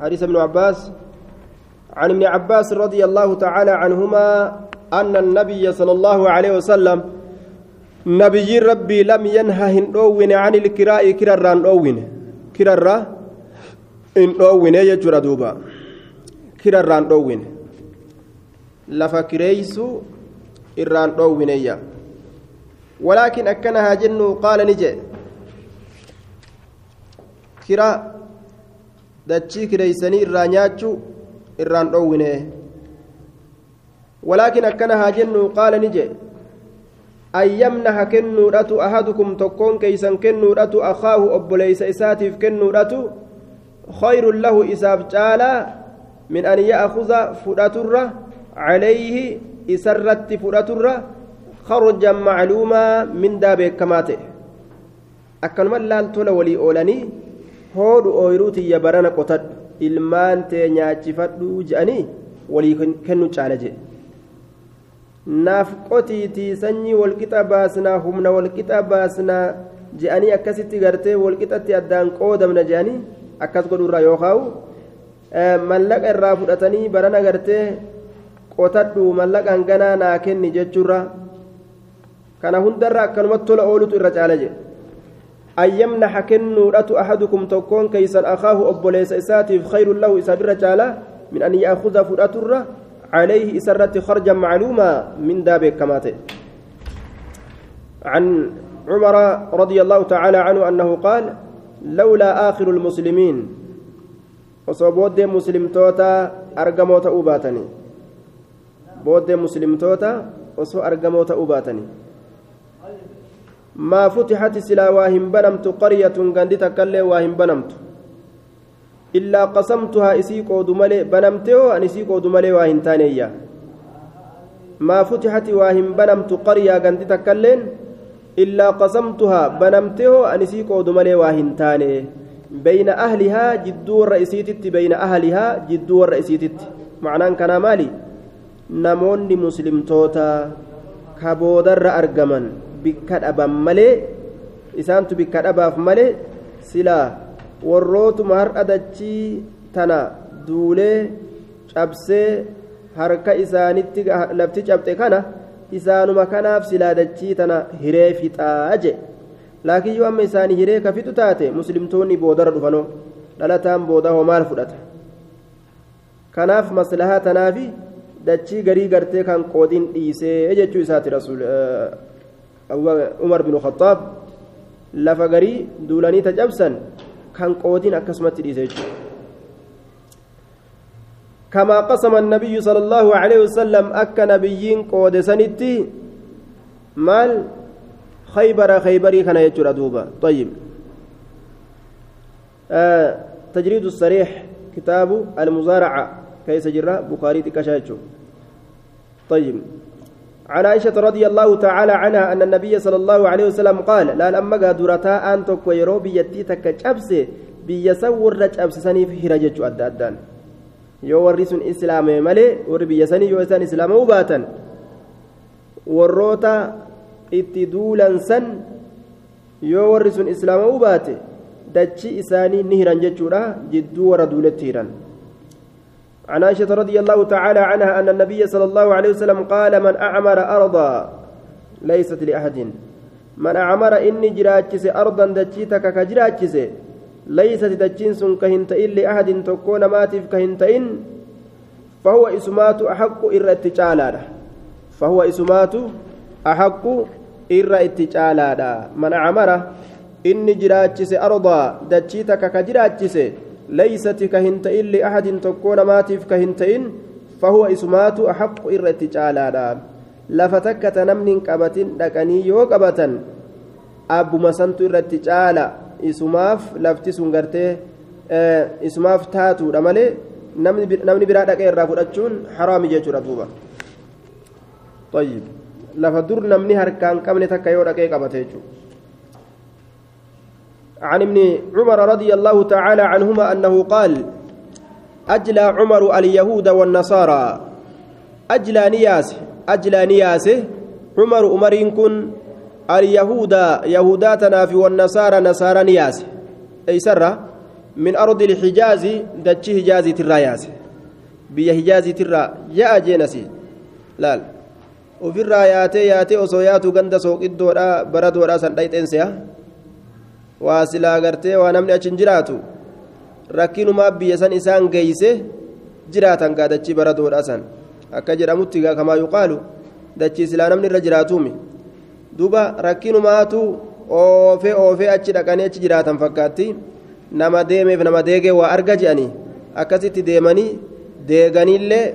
حديث ابن عباس عن ابن عباس رضي الله تعالى عنهما أن النبي صلى الله عليه وسلم نبي ربي لم ينهى هن عن الكراء كرران أوين. كرر إن أوين يجر دوبا. كرران أوين. لفكريس إران أوين ولكن أكنها جن قال نجي. كرا dachii kireeysanii irraa nyaachuu irraan dhoowwine walaakin akkana haa jennu qaala ni jedhe an yamnaha kennuudhatu ahadukum tokkoon keeysan kennuudhatu akaahu obboleeysa isaatiif kennuudhatu khayrun lahu isaaf caalaa min an ya'kuza fudhaturra calayhi isarratti fudhaturra kharjan macluumaa mindaa beekamaa ta'e akkanuma laaltola walii oolanii hoodhu ooyiruu tiyya barana qotadhu ilmaan tee nyaachifadhu je'anii walii kennu caala jedhe naaf qotiitii sanyii walqixa baasnaa humna walqixa baasnaa je'anii akkasitti gartee walqixatti addaan qoodamna je'anii akkas godhurraa yookaa'u mallaqa irraa fudhatanii barana gartee qotadhu mallaqa hanganaa naa kenni jechuurra kana hundarra akkanumatti tola oolutu irra caala jedhe أن يمنح كنودة أحدكم تكون كيسا أخاه أبوليس إساتيف خير له إسابر جالا من أن يأخذ فرأتر عليه إسرة خرجا معلوما من دابك كماته. عن عمر رضي الله تعالى عنه أنه قال لولا آخر المسلمين. وصوبود مسلم توتا أرقموت أوباتني. بود مسلم توتا وصو أرقموت أوباتني. maa futixati silaa waa hin banamtu qaryatun gandi takka illee waa hin banamtu. Illaa qasamtuhaa isii qoodu malee banamte oo an isii qoodu malee waa hin taaneeyya. Maa futixati waa hin banamtu qaryaa gandi takkailleen illaa qasamtuhaa banamte oo an isii qoodu malee waa hin taane. Bayna ahlihaa jidduu warra isiititti bayna ahlihaa jidduu warra isiititti. Macnaan kanaa maali? Namoonni muslimtoota ka argaman. Bikka dhaban malee isaantu bikka dhabaaf malee silaa warrootuma har'a dachii tana duulee cabsee harka isaanitti lafti cabxe kana isaanuma kanaaf silaa dachii tana hiree fixaa je laakiin yoo amma isaanii hiree ka fixu taate muslimtoonni boodarra dhufanoo dhalataan booda hoo maal fudhata. Kanaaf maslahaa tanaafi dachii garii gartee kan qoodiin dhiisee jechuu isaati rasuul umar bin khattaab lafa garii duulanii tajabsan kan qoodiin akkasumatti dhiise jechuudha كما قسم النبي صلى الله عليه وسلم أك نبيين قود سنتي مال خيبر خيبري كان يجرى دوبا طيب. آه تجريد الصريح كتاب المزارعة كيس جرى بخاري تكشايتشو. طيب. عن عائشة رضي الله تعالى عنها أن النبي صلى الله عليه وسلم قال لا لما قادرتا أنتك ويرو بيتي تكجبس بيسور رجبس سني في هرجة أدى أدان yoo warri sun islaame malee warri biyya sanii yoo isaan islaamuu baatan warroota itti duulan san yoo warri sun islaamuu baate dachii isaanii ni hiran jechuudha jidduu warra duuletti hiran عن عائشة رضي الله تعالى عنها أن النبي صلى الله عليه وسلم قال من أعمر أرضا ليست لأحد. من أعمر إني جراجس أرضا دجيتك كجراجس ليست دجنس كهنتئن لأحد تكون ماتف كهنتئن فهو إسمات أحق إر اتجالا فهو إسمات أحق إر اتجالا من أعمر إني جراجس أرضا دجيتك كجراجس ليست كهنتئن لأحد تكون ماتف كهنتئن فهو إسمات أحق إر اتجالا لفتك تنمن قبة دكني يو قبة أبو مسنت إر اتجالا isumaaf lafti sun gartee isumaaf taatuudha malee namni biraa dhaqee irraa fudhachuun haraami jechuudha duuba lafa dur namni harkaan qabne takka عن ابن عمر رضي الله تعالى عنهما أنه قال أجلى عمر اليهود والنصارى. أجلى نياس أجلى نياس عمر عمر كن. اليهود يهوداتنا في والنصارى نصارى نياس أي سرة؟ من أرض الحجاز دتشي حجازي ترى ياس بيا حجازي ترى. يا جينسي. لا. ofirraa yaatee yaatee osoo yaatu ganda sooqiddoodha waa silaa gartee waa namni achi hin jiraatu rakkinumaa biyya san isaan geeyse jiraatan gaa dachii baradoodha san akka jedhamutti gaa kamaa yuqaalu dachii silaa namni irra jiraatuumi duuba rakkinumaatu oofee oofee achi dhaqanii achi jiraatan fakkaatti nama deemeef nama deegee waa arga je'anii akkasitti deemanii deeganiillee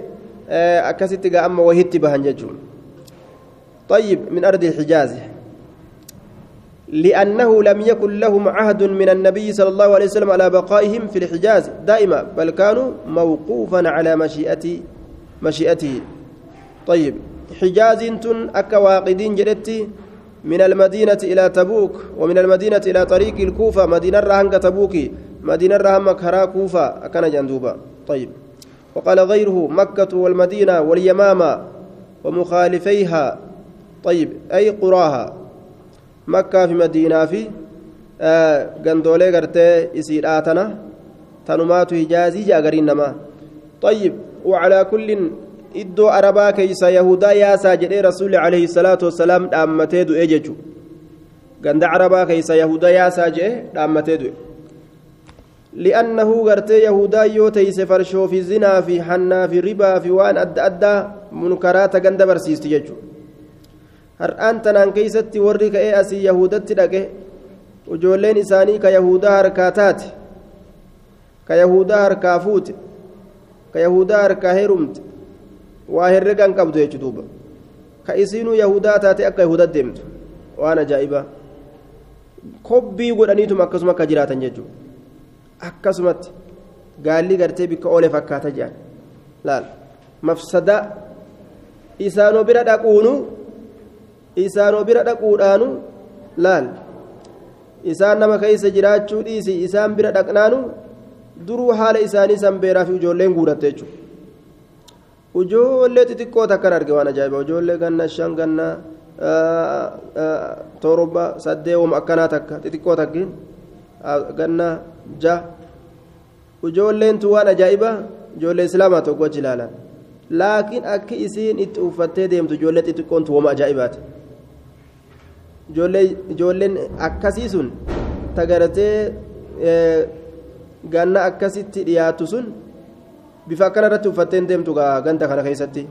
akkasitti gaa amma wahitti bahan jechuudha طيب من أرض الحجاز لأنه لم يكن لهم عهد من النبي صلى الله عليه وسلم على بقائهم في الحجاز دائما بل كانوا موقوفا على مشيئته مشيئته. طيب حجاز تن أكواقدين جدتي من المدينة إلى تبوك ومن المدينة إلى طريق الكوفة مدينة رهنك تبوكي مدينة رهن مكرا كوفة أكن جندوبا طيب وقال غيره مكة والمدينة واليمامة ومخالفيها. طيب أي قراها؟ مكة في مدينة في غندولي غرتي إسيراتنا تنمات هجازي جاغرين نما طيب وعلى كل iddoo arabaa keeysa yahudaa yaasaa jedhee rasuulli alayhi salaatu wassalaam dhaammatee du'e jechu ganda arabaa keeysa yahudaa yaasaa jedhe dhaammatee du'e li'annahu gartee yahudaa yoo teeyse farshoo fi zinaa fi hannaa fi ribaa fi waan adda addaa munkaraata ganda barsiisti jechu har'aan tanaan keeysatti warri ka'ee asii yahudatti dhaqe ijoolleen isaanii ka yahudaa harkaa taate ka yahudaa harkaa fuute ka yahudaa harkaa heerumte waa herregan qabdu jechu duuba ka isiinuu yahudaa taate akka yahudat deemtu waan ajaa'ibaa kobbii godhaniituma akkasuma akka jiraatan jechuudha akkasumatti gaalli gartee bikka oole fakkaata jedhan laal mafsada isaanoo bira dhaquunu isaanoo bira dhaquudhaanu laal? Isaan nama keessa jiraachuu dhiisi? Isaan bira dhaqnaanu? Duruu haala isaanii san beeraa fi ijoolleen guuratte jechuudha. Ijoollee xixiqqoo takkan arge waan ajaa'iba. Ijoollee ganna shan ganna torba saddeewwama akkanaa takka. Xixiqqoo takkiin ganna ja. Ijoolleen waan ajaa'iba? Ijoollee islaamaa tokko achi ilaalan. Laakiin akka isiin itti uffattee deemtu ijoollee xixiqqoon tun wama ajaa'ibaati ijoolleen akkasii sun tagaratee ganna akkasitti dhiyaatu sun bifa akkana irratti uffatteen deemtu ganda kana keessatti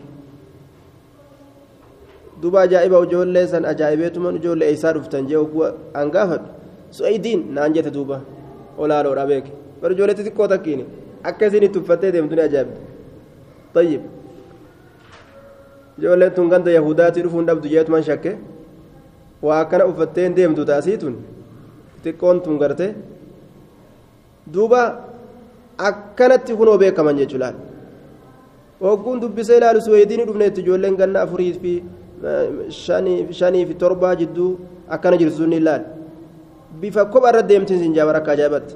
duba ajaa'iba ijoollee san ajaa'ibeetuman ijoollee eessaa dhuftan jee oguu an gaafadhu su'aydiin naan jette duuba olaaloodha beeke bar ijoollee xixiqqoo takkiin akka isin itti uffattee deemtu ni ajaa'ibdi tayyib ijoolleen tun ganda yahudaatii dhufuun dhabdu jeetuman shakke waa akkana uffatteen deemtu taasiitun xixiqqoon tun garte duuba akkanatti kunoo beekaman jechuudhaan hogguun dubbisee ilaalu suweediin dhufneetti ijoolleen ganna afurii fi shanii fi torbaa jidduu akkana jirtu sunni ilaal bifa kopha irra deemtiin siin jaabar akka ajaa'ibatti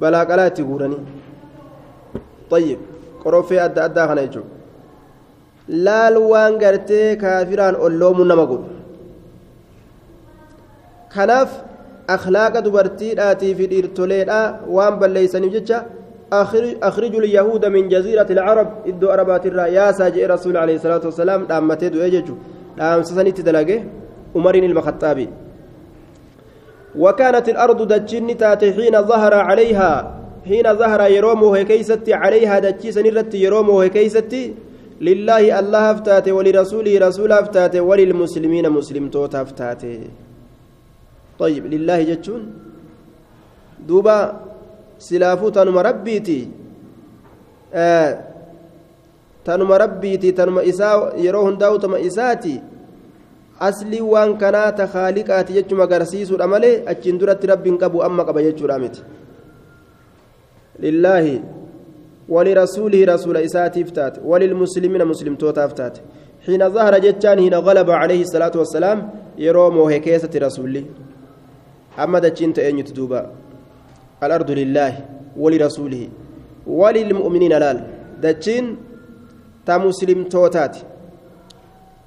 balaa qalaa itti guuranii. Tayyib qoroffee adda addaa kana jechuudha laal waan gartee kaafiraan olloomuu nama godhu. Kanaaf akhlaaqa dubartiidhaatii fi dhiirtoleedhaa waan balleeysaniif jecha أخرجوا اليهود من جزيرة العرب إدو أربات الرا يا ساجئ رسول عليه الصلاة والسلام دامته دو يجو دام سسني تدلقه عمر المخطابي وكانت الأرض دجن تاتي حين ظهر عليها حين ظهر يرومه كيستي عليها دجي سنرت يرومه كيستي لله الله افتاته ولرسوله رسول افتاته وللمسلمين مسلم توت افتاته طيب لله جتشون دوبا silaafuu tanuma rabbiiti tanuma rabbiiti tanuma isaa yeroo hundaa'u tama isaati aslii waan kanaa ta haaliqaati jechuma agarsiisuudha malee achiin duratti rabbiin qabu amma qaba jechuudha ولرسوله رسول إساتيف تات وللمسلمين مسلم توتاف تات حين ظهر جتان حين غلب عليه الصلاة والسلام يروم وهكيسة رسوله أما دجين تأين يتدوبا الأرض لله ولرسوله. وللمؤمنين لال. دجين تمسلم توتات.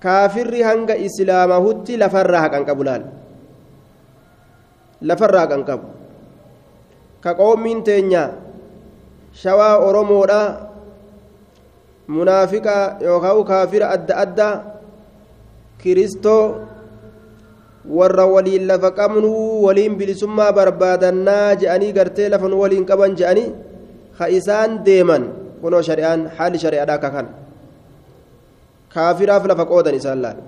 كافر هنگ إسلامه لفرها كان قبلال. لفرها كان قبل. ka qoommiin teenya shawaa oromoodha munaafiqa yookaan kaafira adda addaa kiristoo warra waliin lafa qabnuu waliin bilisummaa barbaadannaa je'anii gartee lafa nu waliin qaban je'anii ka isaan deeman kunoo shari'aan haalli shari'aadhaa akka kana kaafiraaf lafa qoodan isaan laal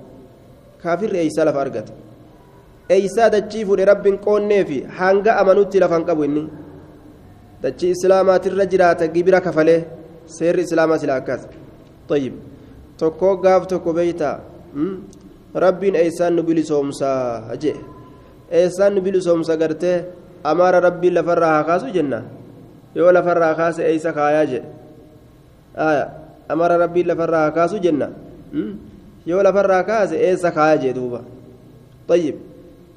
kaafirri eeysaa lafa argata eeysaa dachii fuudhe rabbiin qoonnee fi hanga amanutti lafan qabu inni dachii islaamaatirra jiraata gibira kafalee seerri islaamaa sila akkas. Tayyib. Tokkoo gaaf tokko beeytaa rabbiin eeysaan nu bilisoomsaa jee. Eeysaan nu bilisoomsa gartee amaara rabbiin lafarraa haa kaasu? jenna yoo lafarraa kaase eeysa kaayaa jee. Amaara rabbiin lafarraa haa kaasu? jenna yoo lafarraa kaase eessa kaayaa jee duuba. Tayyib.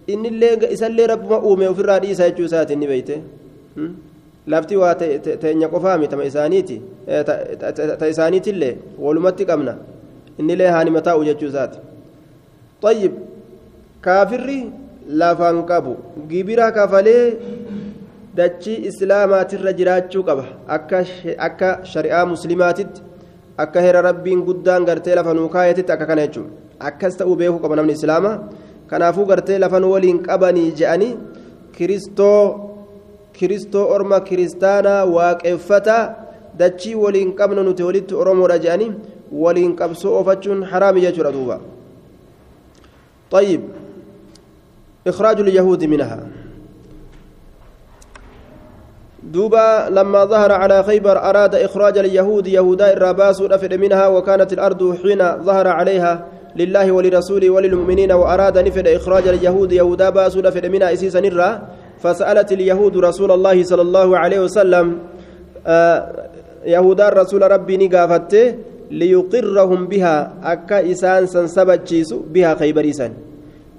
Innillee isallee rabbuma uume ofirraa dhiisa jechuu isaati inni beeyte lafti waa teenya qofaa mitama isaaniiti ta isaaniitillee walumatti qabna innillee haanima taa'u jechuu isaati طيب كافري لافان قبو جبرا كفلي dachii islaamaatirra jiraachuu qaba akka shari'aa muslimaatitti akka heera rabbiin guddaan gartee lafa nuu kaayatitti akka kana jechuudha akkas ta'uu beekuu qaba namni islaamaa kanaafuu gartee lafan waliin qabanii je'anii kiristoo kiristoo orma kiristaanaa waaqeffataa dachii waliin qabna nuti walitti oromoodha je'anii waliin qabsoo oofachuun haraami jechuudha duuba. طيب إخراج اليهود منها دوبا لما ظهر على خيبر أراد إخراج اليهود يهودا الراباس رفد منها وكانت الأرض حين ظهر عليها لله ولرسوله وللمؤمنين وأراد نفد إخراج اليهود يهودا باس رفد منها إسيسا نرى فسألت اليهود رسول الله صلى الله عليه وسلم آه رسول ربي نقافته ليقرهم بها أكا إسان سنسبتشيس بها خيبريسا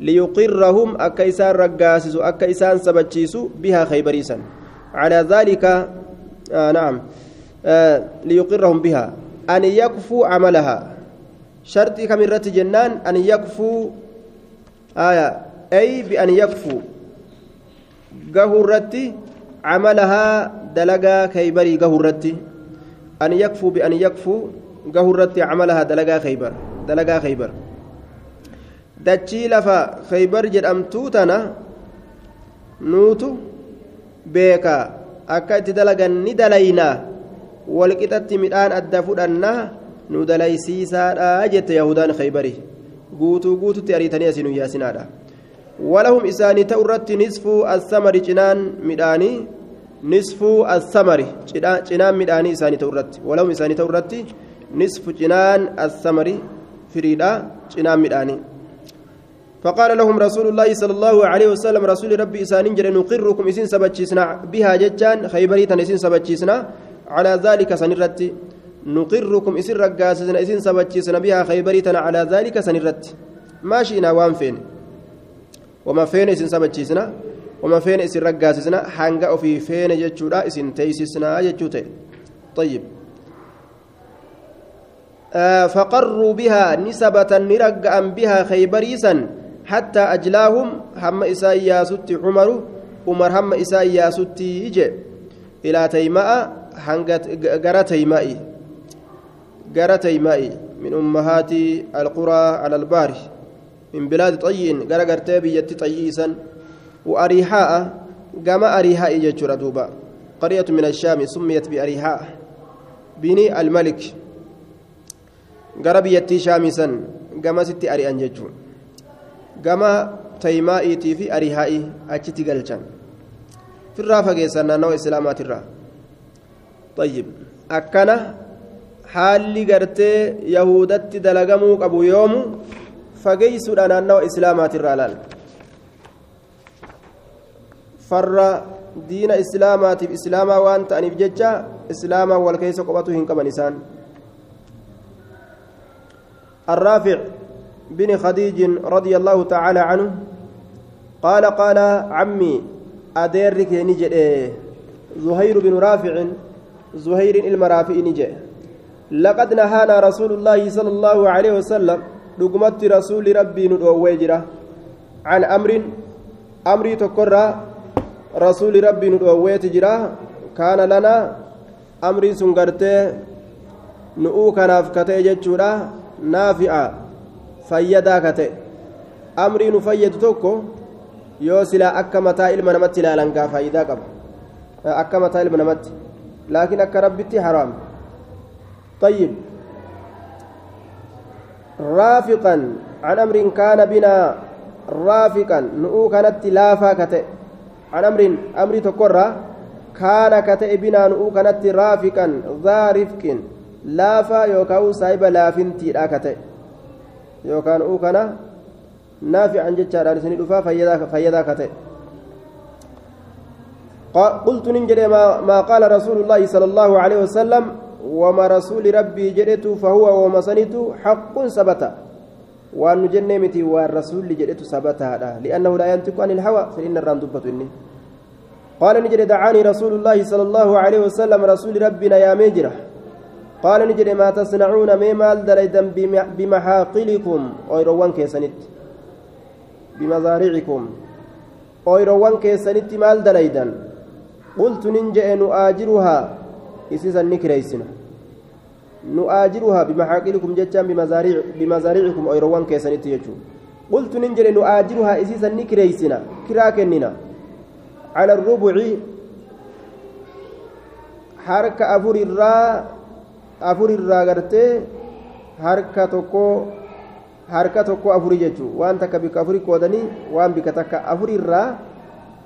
ليقرهم أكا إسان رقاسس أكا إسان سبتشيس بها خيبريسا على ذلك آه نعم آه ليقرهم بها. أن يكفوا عملها. شرط كمرة جنان أن يكفوا آية أي بأن يكفوا قهرتي عملها دلقا كيبري قهرتي أن يكفوا بأن يكفوا قهرتي عملها دلقا خيبر دلقا خيبر دتشي لفا خيبر جدأمتو تنا نوتو beeka akka itti dalagan ni dalaynaa walqixatti midhaan adda fudhannaa nu dalaysiisaadha jette yahudaan khaybarii guutuu guututti ariitanii asiin yaasinaadha irratti nisfuu assamari cinaan midhaanii nisfuu assamari cinaan midhaanii isaanii ta'u irratti walahum isaanii ta'u irratti nisfu cinaan assamari firiidha cinaan midhaanii فقال لهم رسول الله صلى الله عليه وسلم رسول ربي إسانين جل نقركم إسين سبتشيسنا بها ججان خيبريتا إسين سبتشيسنا على ذلك سنرت نقركم إسين رقاسسنا إسين سبتشيسنا بها خيبريتا على ذلك سنرت ما وان وما فين إسين سبتشيسنا وما فين إسين رقاسسنا حنقا في فين ججودا إسين تيسسنا ججوتي طيب. آه فقروا بها نسبة نرقا بها خيبريسا حتى أجلاهم هم إساياسوتي عمر عمر هم إساياسوتي يجي إلى تيماء حنقت قرى تيمائي قرى تيمائي من أمهات القرى على البار من بلاد طيين قرى قرتي يتي طييسا وأريحاء قام أريحاء جتشر دوبا قرية من الشام سميت بأريحاء بني الملك قرى بيتي شامسا قام ستي أريان جتشون gama taymaa'iitii fi arihaa'ii achitti galchan firraa fageessan naannawa islaamaatirraa طيب akkana haalli gartee yahudatti dalagamuu qabu yoomu fageeysuudha naannawa islaamaatirraa laal farra diina islaamaatiif islaamaa waan ta'aniif jecha islaamaa wal keessa qophatu hin qaban isaan الرافع بن خديج رضي الله تعالى عنه قال قال عمي أديرك نجد زهير بن رافع زهير المرافع نجد لقد نهانا رسول الله صلى الله عليه وسلم لقمت رسول ربي ندوى عن أمر أمري تكرى rasuuli rabbii nu dhoowweeti jira kaana lana amriin sun gartee nu'uu kanaaf kata'e jechuudha naafi'a fayyadaa kata'e amrii nu fayyadu tokko yoo silaa akka mataa ilma namatti ilaalan faayidaa qaba akka mataa ilma namatti laakiin akka rabbitti haraam طيب رافقا عن أمر كان بنا رافقا. نؤو كانت لافا كتئ. عن أمر أمر تقرى كان كتئ بنا نؤو كانت رافقا. ذا رفق لافا يوكاو سايب لافنتي لا كتئ. يوكا نؤو كان نافعا جتشارا لسني دفا فيدا كتئ. قلت ننجد ما, ما قال رسول الله صلى الله عليه وسلم وما رسول ربي جدت فهو وما سنت حق ثبت وأن جنة متي والرسول جدت ثبت هذا. لأنه لا ينطق عن الهوى. دبت إني. قال نجد دعاني رسول الله صلى الله عليه وسلم رسول ربنا يا مجرة قال نجد ما تصنعون ميمال دليدا بمحاقلكم. أيروان كيسنت بمزارعكم. أيروان كيسنت مال دليدا. قلت ننجئ نؤاجرها. إسيسا نكريسنا نؤاجرها بمحاقلكم جتان بمزارع بمزارعكم أيروان كيسنت يجو قلت ننجل نؤاجرها إسيسا نكريسنا كراكننا على الربع حركة أفور الراء أفور الراء قرتي حركة تكو harka tokko afuri jechuun waan takka bika afurii qoodanii waan bika takka afuri irraa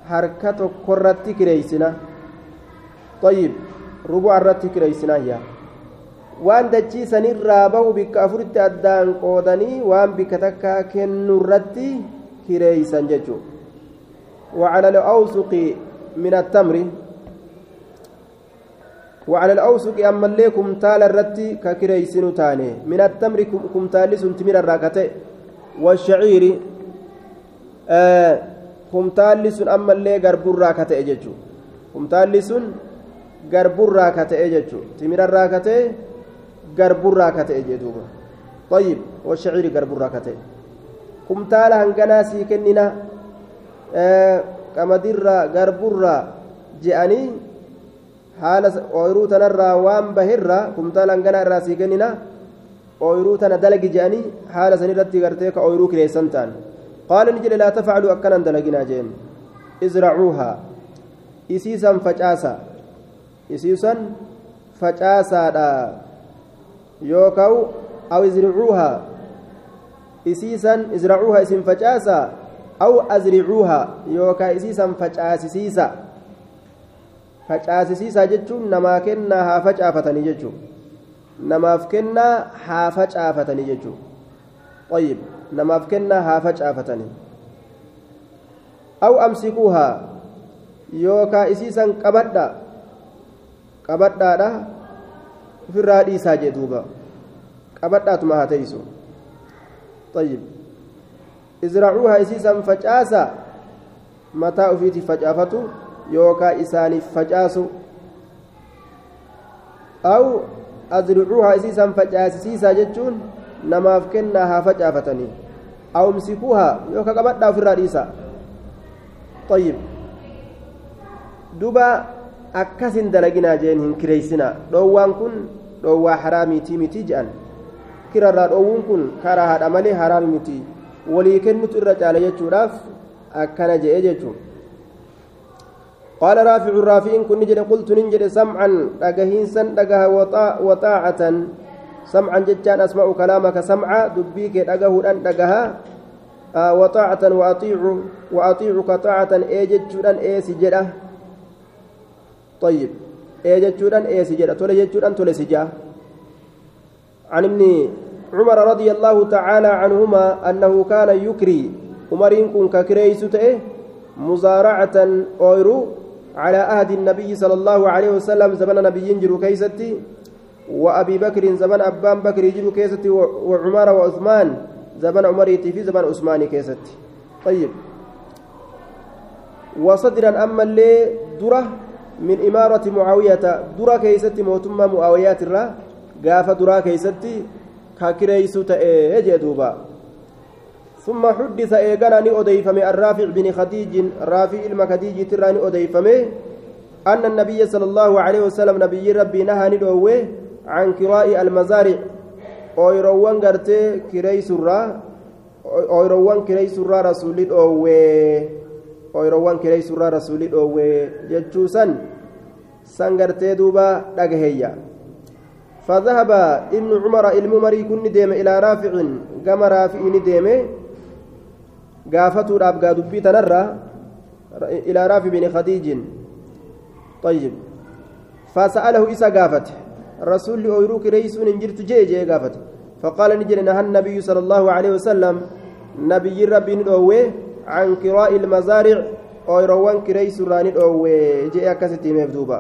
harka tokkorratti kireeysina طيب ربع irratti kireeysinaa yaa waan dachii sanirraa bahu bikka afuritti addaan qoodanii waan bikka takka kennu irratti kireeysan jechuudha وعلى الأوسق من التمر. وعلى الأوسق أما اللي كمتال الرتي ككريسن تاني. من التمر كمتال سنتمر الراكتة. والشعير آه كمتال سن أما اللي قرب الراكتة ججو كمتال سن garburraa ka ta'e jechuun timirarraa ka ta'e garburraa ka ta'e jedhuuba طيب والشعير garburraa ka ta'e kumtaala hanganaa sii kennina qamadirraa garburraa je'anii haala ooyiruu tanarraa waan bahirraa kumtaala hanganaa irraa sii kennina ooyiruu tana dalagi je'anii haala sanirratti gartee ka ooyiruu kireessan ta'an qaala ni jedhe laa tafacaluu akkanan dalaginaa jeen izracuuhaa isiisan facaasa isiisan facaasaadha yookaan aw izricuuhaa isiisan izracuuhaa isin facaasaa aw azricuuhaa yookaan isiisan facaasisiisa facaasisiisa jechuun namaa kennaa haa facaafatanii jechuun namaaf kennaa haa facaafatanii jechuun طيب namaaf kennaa haa facaafatanii aw amsikuuhaa yookaan isiisan qabadha qabadhaadha. Ofirraa dhiisaa jee duuba. Qabadhaatuma haa teeysu طيب ازرعوها اسيسا فجاسا متى افيتي فجافته يوكا اساني فجاسو أو ازرعوها اسيسا فجاسيسا جتون نماف كنها فجافتني أو امسكوها يوكا قبضا ofirraa dhiisa طيب duba akkasin dalaginaa jeen hin kireeysinaa dhoowwaan kun dhoowwaa haraamiitii miti jedhan kirarraa dhoowwuun kun karaa haadha malee haraami miti walii kennutu irra caala jechuudhaaf akkana je'e jechuun قال رافع الرافع كن نجد قلت نجد سمعا دغهينسا دغها وطاعة سمعا جتان أسمع كلامك سمعا دبيك دغه أن دغها آه وطاعة وأطيع وأطيعك طاعة إيجت جودان إيه سجدة طيب. إيجت جودان إيه سجدة تولي جودان تولي سجاه عن ابن عمر رضي الله تعالى عنهما أنه كان يكري. عمرين كن ككريس مزارعة أويرو على عهد النبي صلى الله عليه وسلم. زمن نبي جرو كيستي وأبي بكر زمن أبان بكر جرو كيستي وعمر وعثمان. زمن عمريتي في زمن عثمان كيستي. طيب. وصدرا أما اللي درة من إمارة معاوية درة كيستي موتما معاويات الرّ gaafa duraa keeysatti ka kireeysu ta'e jee duuba ثم حدث إيقانا أديفم الرافع بن خديج رافع المكديج تراني أديفمه أن النبي صلى الله عليه وسلم نبي ربي نهى ندوه عن كراء المزارع. أويروان غرتي كري سرا أويروان كري سرا رسول أوه أويروان كري سرا رسول أوه جتشوسا سنغرتي دوبا دغهيا فذهب ابن عمر الممري كن ديم إلى رافع كما رافع ديم قافته الأبقى دبي تنرى إلى رافع بن خديج طيب فسأله إسا قافت رسول أويروك رئيس انجرت جي جي قافت فقال نجل نهى النبي صلى الله عليه وسلم نبي ربي ندوه عن كراء المزارع أويروان كريس راني ندوه جي أكستي مبدوبا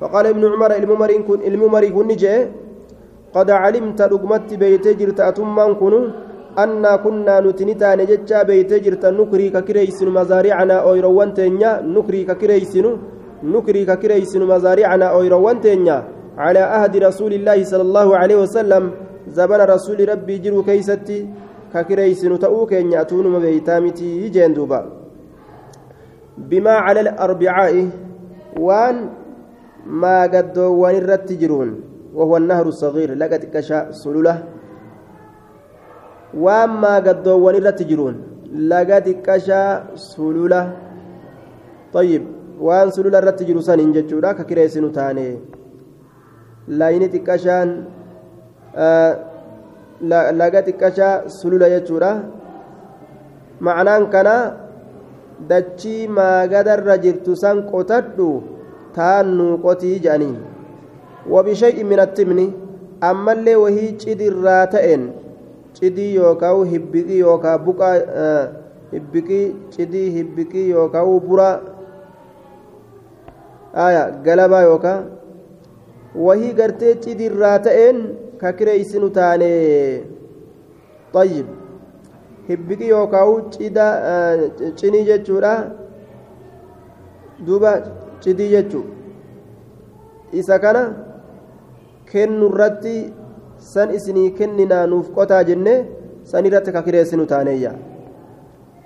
فقال ابن عمر الممرين كن الممري كن جي قد علمت رقمت بيت جرت أتمان كنو أنا كنا نتنتا نجتشا بيت جرت نكري ككريس مزارعنا أويروان تنيا نكري ككريس نكري ككريس مزارعنا أويروان تنيا. على أهد رسول الله صلى الله عليه وسلم زبن رسول ربي جرو كيستي ككريس نتأوك إن يأتون مبيتامتي جندوبا بما على الأربعاء وان ما قد وان الرتجرون وهو النهر الصغير لقد كشا سلوله وان ما قد وان الرتجرون لقد كشا سلوله طيب وان سلوله الرتجرو سن جتشورا ككريس نتاني laayini xiqqashaan laga xiqqashaa sulula jechuudha. Macnaan kana dachii maagadarra jirtu san qotadhu taannuu qotii jedhanii. Wabishay'in min ammallee wahii cidirraa ta'een cidii yookaan hibbiqii yookaan buqaa hibbiqii cidii hibbiqii yookaan bura galabaa yookaan wahii gartee cidirraa ta'een ka kireeysinu taane طيب hibbiqi yookaan cida cinii jechuudha duuba cidii jechuu isa kana kennu irratti san isinii kenninaa nuuf qotaa jenne san irratti ka kireessinu taaneeyya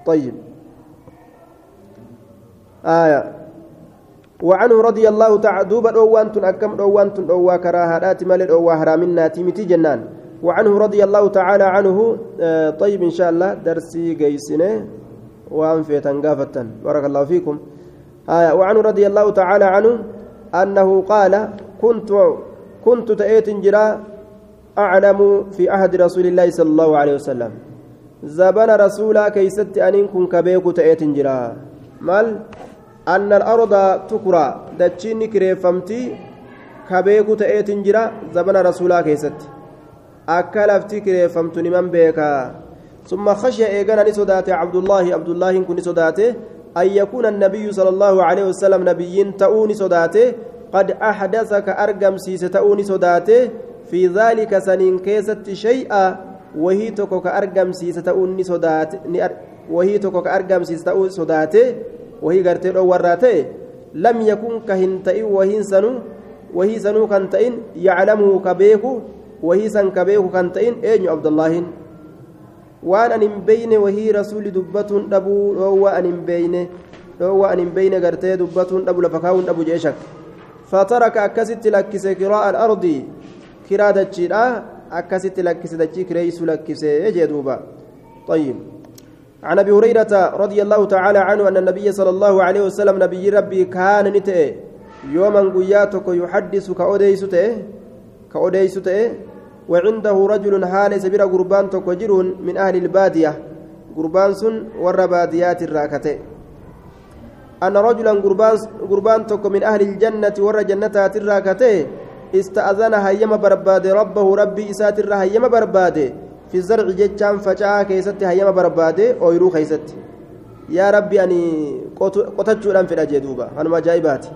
طيب آية وعنه رضي الله تعالى دوبا دوان تن أكم دوان تن دوا كراهات مال دوا حرامنا تيمتي جنان. وعنه رضي الله تعالى عنه آه طيب إن شاء الله درسي قيسنة. وأن في بارك الله فيكم. آه وعنه رضي الله تعالى عنه أنه قال كنت كنت تأتي جرا أعلم في عهد رسول الله صلى الله عليه وسلم. زبن رسولا كيست أن كن كبيك تأتي جرا. مال؟ أن الأرض تكرى. دتشيني كريفمتي كبيك تأتي جرا زبن رسولا كيست. akka lafti kireeffamtu niman beeka ثم خشي إيغانا نسودات عبد الله عبد الله كن نسودات أن يكون النبي صلى الله عليه وسلم نبيين تؤوني سوداته قد أحدثك أرقم سيس تؤوني سوداته في ذلك سنين كيست شيئا. وهي تكوك أرقم سيس تؤوني سودات وهي تكوك أرقم سيس تؤوني سوداته وهي قرتين وراته لم يكن كهنتئ وهي سنو وهي سنو كنتئن يعلمه كبيكو وهي سن كبيكو كنتئن أين عبد الله waan an hin beyne wahii rasuuli dubbatuun dhabuu dhoowwa an hin beyne dhoowwa an hin beyne gartee dubbatuun dhabu lafa kaa'uun dhabu jee shak fataraka akkasitti lakkise kiraa'a al-ardi kiraa dachiidha akkasitti lakkise dachii kireeysu lakkise jee duuba طيب عن أبي هريرة رضي الله تعالى عنه أن النبي صلى الله عليه وسلم نبي ربي كان نتئ. يوما قياتك يحدث كأوديس تئ كأوديس تئ وعنده رجل حال سبيل قربان تكوجر من أهل البادية. قربان سن ور باديات الراكتة. أن رجلا قربان قربان من أهل الجنة ور جنتات الراكتة. استأذن هيما برباد ربه ربي إسات الرا هيما برباد. في الزرع جتشان فجاء كيست هيما برباد أو يرو كيست يا ربي أني قتتشو لم في الأجدوبة أنا ما جايبات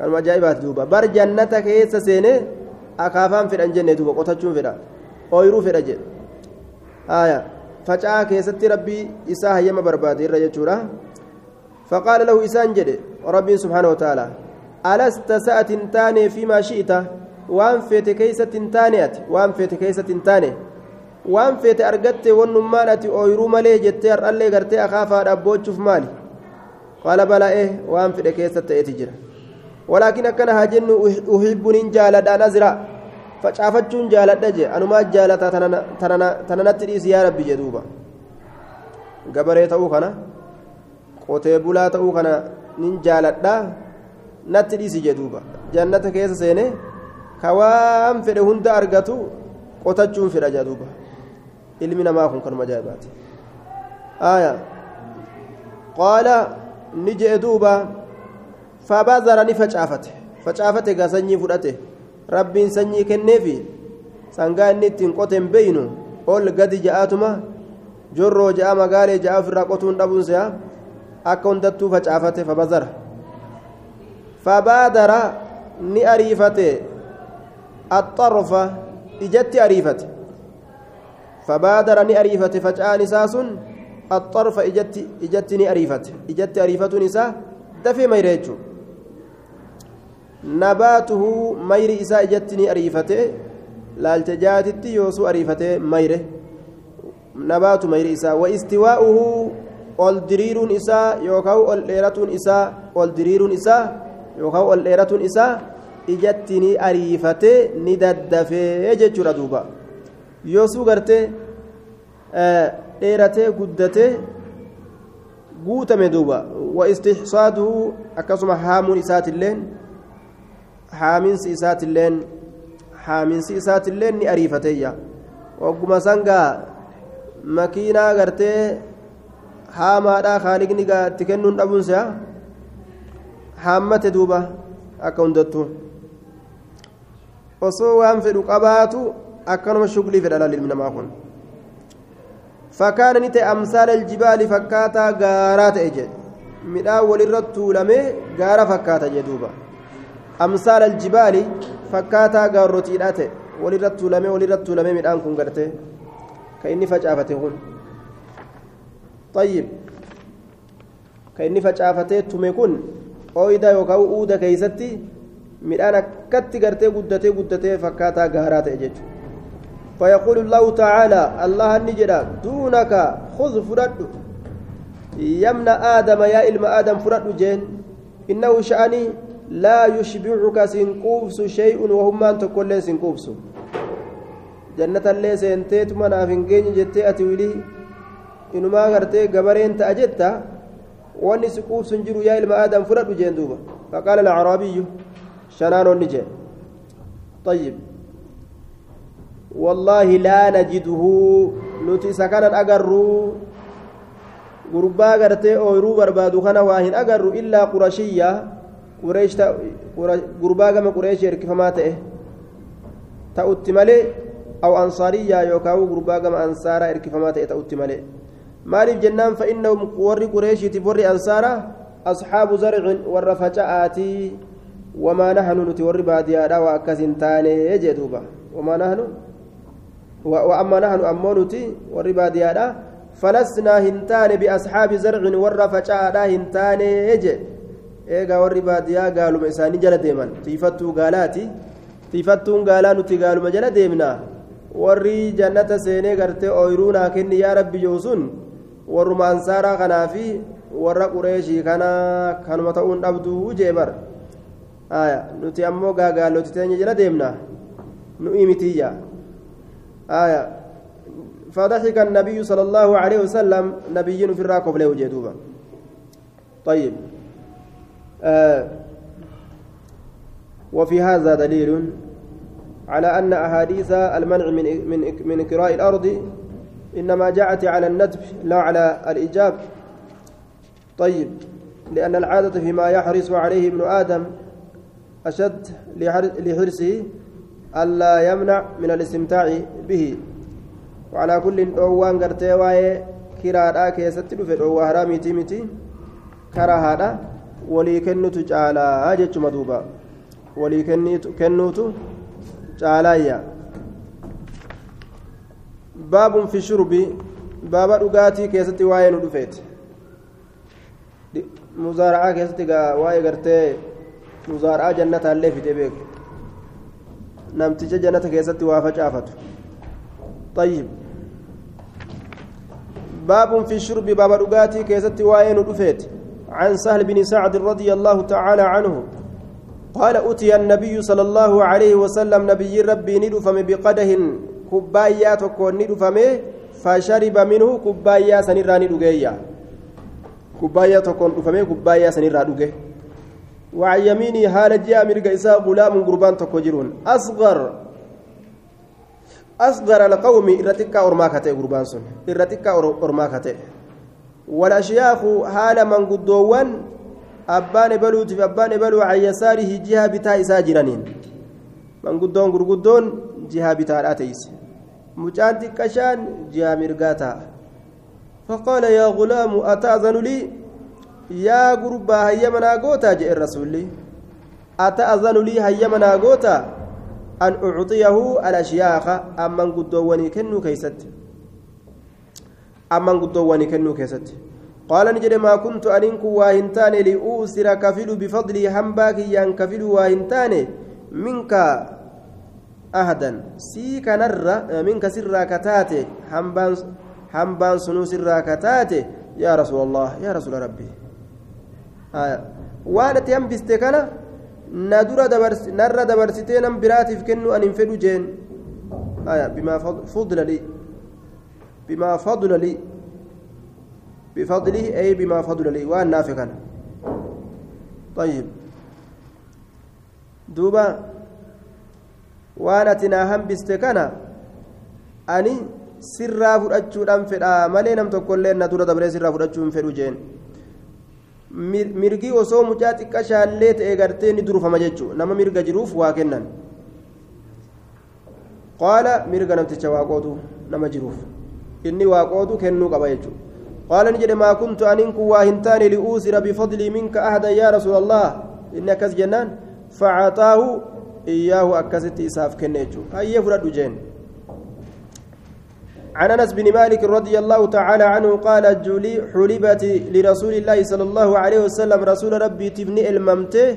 أنا ما جايبات دوبا بر جنة كيس سينه duuba qotachuun fedha ooyiruu fedha jedhe aya faca'aa keessatti rabbii isaa hayyama barbaade irra jechuudha faqaala lahu isaan jedhe rabbiin subhaana wataaalaa alasta sa'atin taane fiimaa shi'ita waan feete keeysatti hin taane ati waan feete keeysatti hin taane waan feete argatte wannummaan ati ooyiruu malee jettee har'allee gartee akaafaadha abboochuuf maali? Qaala bala'ee waan fedhe keessa ta'eeti jira. Walaakin akkana haa jennu uhibbunin jaaladha nazira facaafachuun jaaladha je anumaa jaalataa tananatti dhiisi yaa rabbi jedhuuba gabaree ta'uu kana qotee bulaa ta'uu kana nin jaaladha. Natti dhiisi jedhuuba jannata keessa seene ka waan fedhe hunda argatu qotachuun fedha jedhuuba ilmi namaa kun kanuma ajaa'ibaati aya. Qaala ni je'e duuba fabazara ni facaafate. Facaafate gaa sanyii fudhate. Rabbiin sanyii kenneefi sangaa inni ittiin qoteen beeynu ol gadi ja'aatuma jorroo ja'a magaalee ja'a ofirraa qotuun dhabuun se'a akka hundattuu facaafate fabazara fabaadara ni ariifate. Axxarfa ijatti ariifate fabaadara ni ariifate faca'aan isaa sun axxarfa ijatti ijatti ni ariifate ijatti ariifatuun isaa dafee mayre jechuudha nabaatuhu mayri isaa ijatti ni ariifate laalcha jaatitti yoosuu ariifate mayre nabaatu mayri isaa wa istiwaa'uhu ol diriiruun isaa yookaan ol dheeratuun isaa ol yoosuu gartee dheeratee guddatee guutame duuba. Wa istixsaaduhu akkasuma haamuun isaatilleen haaminsi isaatilleen haaminsi isaatilleen ni ariifateeyya. Wagguma sangaa makiinaa gartee haamaadhaa kaaliqni itti kennuun dhabuunsa haammate duuba akka hundattu. Osoo waan fedhu qabaatu akkanuma shuglii fedha laalilmi namaa kun fakkaana ni ta'e amsaala aljibaali fakkaataa gaaraa ta'e jedhe midhaan walirra tuulamee gaara fakkaata jedhe duuba amsaala aljibaali fakkaataa gaarrotiidhaa ta'e walirra tuulamee walirra tuulamee midhaan kun gartee ka inni facaafate kun طيب كإني فجافتي تمكن أويدا يوكاو أودا كيستي midhaan akkatti gartee guddatee guddatee fakkaataa gaaraa ta'e jechuudha فيقول الله تعالى الله نجد دونك خذ فرد. يمن آدم يا إلم آدم فرد جين إنه شأني لا يشبعك سنقوبس شيء وهم أنت كل سنقوبس جنة اللي سنتيت من أفنجين جتي أتولي إنما غرتي قبرين تأجدت واني سقوبس جرو يا إلم آدم فرد جين دوبا. فقال الأعرابي شنان النجي طيب. والله لا نجده نتي سكنا أجروا gurbaa gartee ooyiruu barbaadu kana waa hin agarru illaa qurashiyya gurbaa gama qureeshii erkifamaa ta'e ta'utti malee aw ansaariyyaa yookaan gurbaa gama ansaaraa erkifamaa ta'e ta'utti malee maaliif jennaan fa'innahum warri qureeshiitiif warri ansaaraa asxaabu zarcin warra faca'aatii wamaa nahnu nuti warri baadiyyaadha waa akkas hin taane jee duuba wamaa nahnu وأما نحن أمونتي والرباديادا فلسنا هنتان بأصحاب زرع ورا فجاء هنتان يجي إيغا والرباديا قالوا مساني جل ديما تيفتو قالاتي تيفتون قالا نتي قالوا مجل ديمنا warri jannata seenee gartee ooyiruunaa kenni yaa rabbi joosun warruma ansaaraa kanaa fi warra qureeshii kana kanuma ta'uun dhabduu jee bar aya nuti ammoo gaagaaloti teenya jala deemna nu imitiyya آية. فضحك النبي صلى الله عليه وسلم نبي في الراكب له جدوبا طيب. آه. وفي هذا دليل على أن أحاديث المنع من من من كراء الأرض إنما جاءت على الندب لا على الإيجاب. طيب. لأن العادة فيما يحرص عليه ابن آدم أشد لحرصه ألا يمنع من الاستمتاع به. وعلى كل أوان قرتي واي كرادا كيست دفت أو هرامي تيمتي كراهادا ولي كنوتو جالا جتش مدوبا. ولي كنوتو جالايا. باب في الشرب باب دغاتي كيست واي ندفت مزارعة كيست واي قرتي مزارعة جنة اللي في تبيك namticha jannata keessatti waa facaafatu. طيب باب في الشرب باب رقاتي كيست وين رفيت عن سهل بن سعد رضي الله تعالى عنه قال أتي النبي صلى الله عليه وسلم نبي ربي ندفم بقده كبايا تكون ندفم فشرب منه كبايا سنرى ندقيا كبايا تكون دفم كبايا سنرى ندقيا وعن يميني حال جاء مرق إساء غلام قربان تكوجرون أصغر أصغر القوم إرتكا أرماكته قربان سن. إرتكا أرماكته والأشياخ حال من قدوان أبان بلوت في أبان بلو عن يساره جهة بتاء ساجرانين من قدون قرقدون جهة بتاء الأتيس. مجان تكشان جهة مرقاتا فقال يا غلام أتأذن لي؟ Yaa gurbaa hayyamanaa gootaa jedhe rasuulli ata'azanu lii hayyamanaa gootaa an ucxiyahu alashyaaka amman guddoowwanii kennuu keeysatti amman guddoowwanii kennuu keessatti qaala jedhe maa kuntu aniin kun waa hin taane li'uusira kafilu bifadlii hambaa kiyyaan kafilu waa hin taane minka ahadan sii kanarra minka sirraa kataate hambaan sunuu sirraa kataate yaa rasuula yaa rasuula rabbii waan ati hambiste kana narra dabarsitee nam biraatiif kennu an hin fedhu jeen bimaa fudla li bimaa fadla li بفضله أي بما فضل لي وأن نافقا طيب دوبا naa hambiste kana ani sirraa fudhachuudhaan fedha malee nam tokkollee na dura dabree sirraa fudhachuu hin fedhu jeen mirgi osoo mucaa xiqqashaallee ta'e gartee ni durfama jechuudha nama mirga jiruuf waa kennan. Qaala mirga namticha waaqootu nama jiruuf. Inni waaqootu kennuu qaba jechuudha. Qaala ni jedhe maa kuntu aniin kun waa hin taane li'uusira bifadlii minka ahada yaa rasuula allah inni akkas jennaan facaaxaahu iyyaahu akkasitti isaaf kenne jechuudha. Hayyee fudhadhu jeen عن أنس بن مالك رضي الله تعالى عنه قال جولي حلبت لرسول الله صلى الله عليه وسلم رسول ربي تبني الممته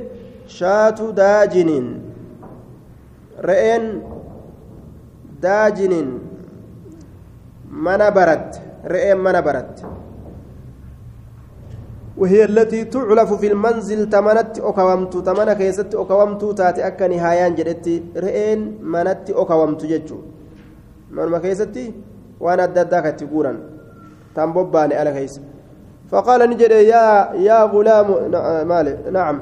شات داجن. رئن داجن. من رئن من وهي التي تعلف في المنزل تمنت أكومت تمنى كيست أكومت تاتي أكا نهايان جدت رئين منت أكومت ججو. من كيستي؟ Waan adda addaa katti guuran tan bobbaane فقال نجد يا يا غلام مال نعم.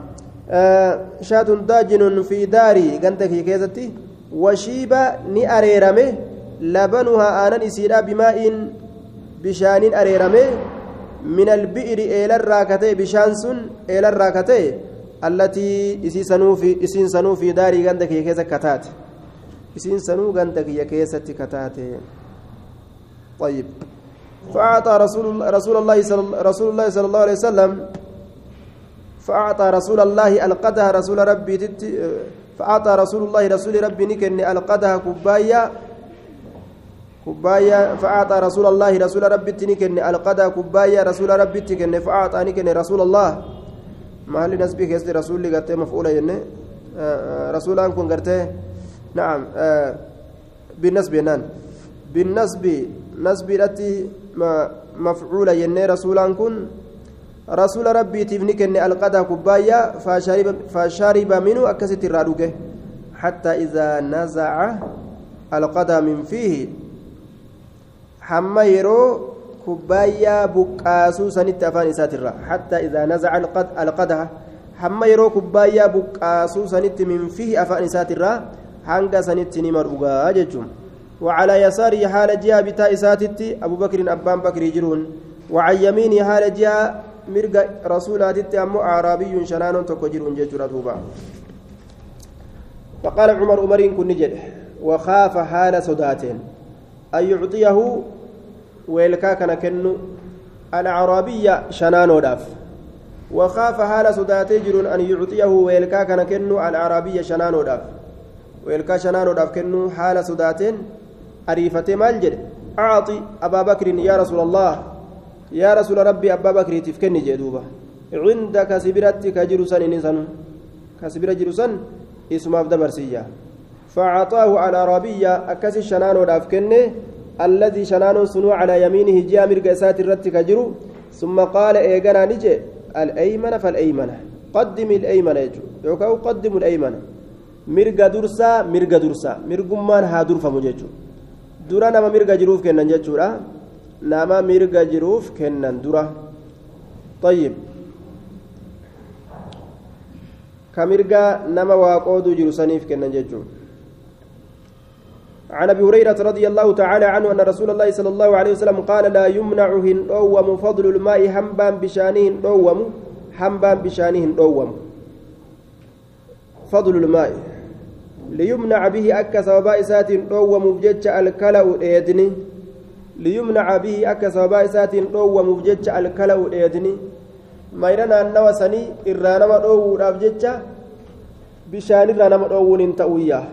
شاة داجن في داري. قنتك كيزتي؟ وشيب ني أريرمه لبنها آنا إسيرا بماء بشان أريرمه من البئر إلى الراكتي بشانسون إلى الراكتي. التي إسين سنو في داري. قنتك كيزة كتات إسين سنو قنتك كيزة كتات طيب. فأعطى رسول رسول الله صلى رسول الله صلى الله عليه وسلم فأعطى رسول الله القدها رسول ربي تت فأعطى رسول الله رسول ربي نكن القدها كبايا كبايا فأعطى رسول الله رسول ربي نكن القدها كبايا رسول ربي تكن فأعطى نكن رسول الله. ما هل نسبي كيس رسول لي قتة مفعولة ينه رسول أنكم قرته نعم بالنسبة نان. بالنسب نسبيرتي مفعولة يني رسولا كن. رسول ربي تفني كن القدا كبايا فشرب, فشرب منه أكست الرادوكه حتى إذا نزع القدا من فيه حما يرو كبايا بقاسو سنت أفان ساترا. حتى إذا نزع القد القدح حما يرو كبايا بقاسو سنت من فيه أفان ساترا. hanga sanitti ni mar'ugaa jechuun وعلى يساره حال جهة بتاء أبو بكر أبان بكر يجرون وعن يمينه حال جهة مرقى رسولاتي أمو أعرابي شنان تكجرون جيجرة دوبا فقال عمر أمرين كن نجد وخاف حال صداتين. أن يعطيه ويلكا كان كنو الأعرابية شنان وداف وخاف حال صداتي جرون أن يعطيه ويلكا كان كنو الأعرابية شنان وداف ويلكا شنان وداف كنو حال صداتين. أريفتي مال جد أعطي أبا بكر يا رسول الله يا رسول ربي أبا بكر تفكني جدوبة عندك سبرت كجرسان إنسان كسبر جرسان اسمه دبرسية فأعطاه على ربية أكس الشنان ودافكني الذي شنان سنو على يمينه جاء مرق إسات الرت كجرو ثم قال إيقنا نجي الأيمن فالأيمن قدم الأيمن يجو يوكاو قدم الأيمن مرق درسا مرق درسا مرقمان ها درفا مجيجو درا نما مرق جروف كنن جيجورا نما مرق جروف كنن درا طيب كمرقا نما واقودو جرسانيف كنن جيجو عن ابي هريره رضي الله تعالى عنه ان رسول الله صلى الله عليه وسلم قال لا يمنع هندوم فضل الماء حنبان بشانه هندوم حنبان بشانه هندوم فضل الماء ليمنع به أكا سببا إسات هندوم بجج الكلأ إيدني ليمنع به أكا سببا إسات هندوم بجج الكلأ إيدني mayrana annawa sanii irraa nama dhoowwuudhaaf jecha bishaan irraa nama dhoowwuun hin ta'uyyaa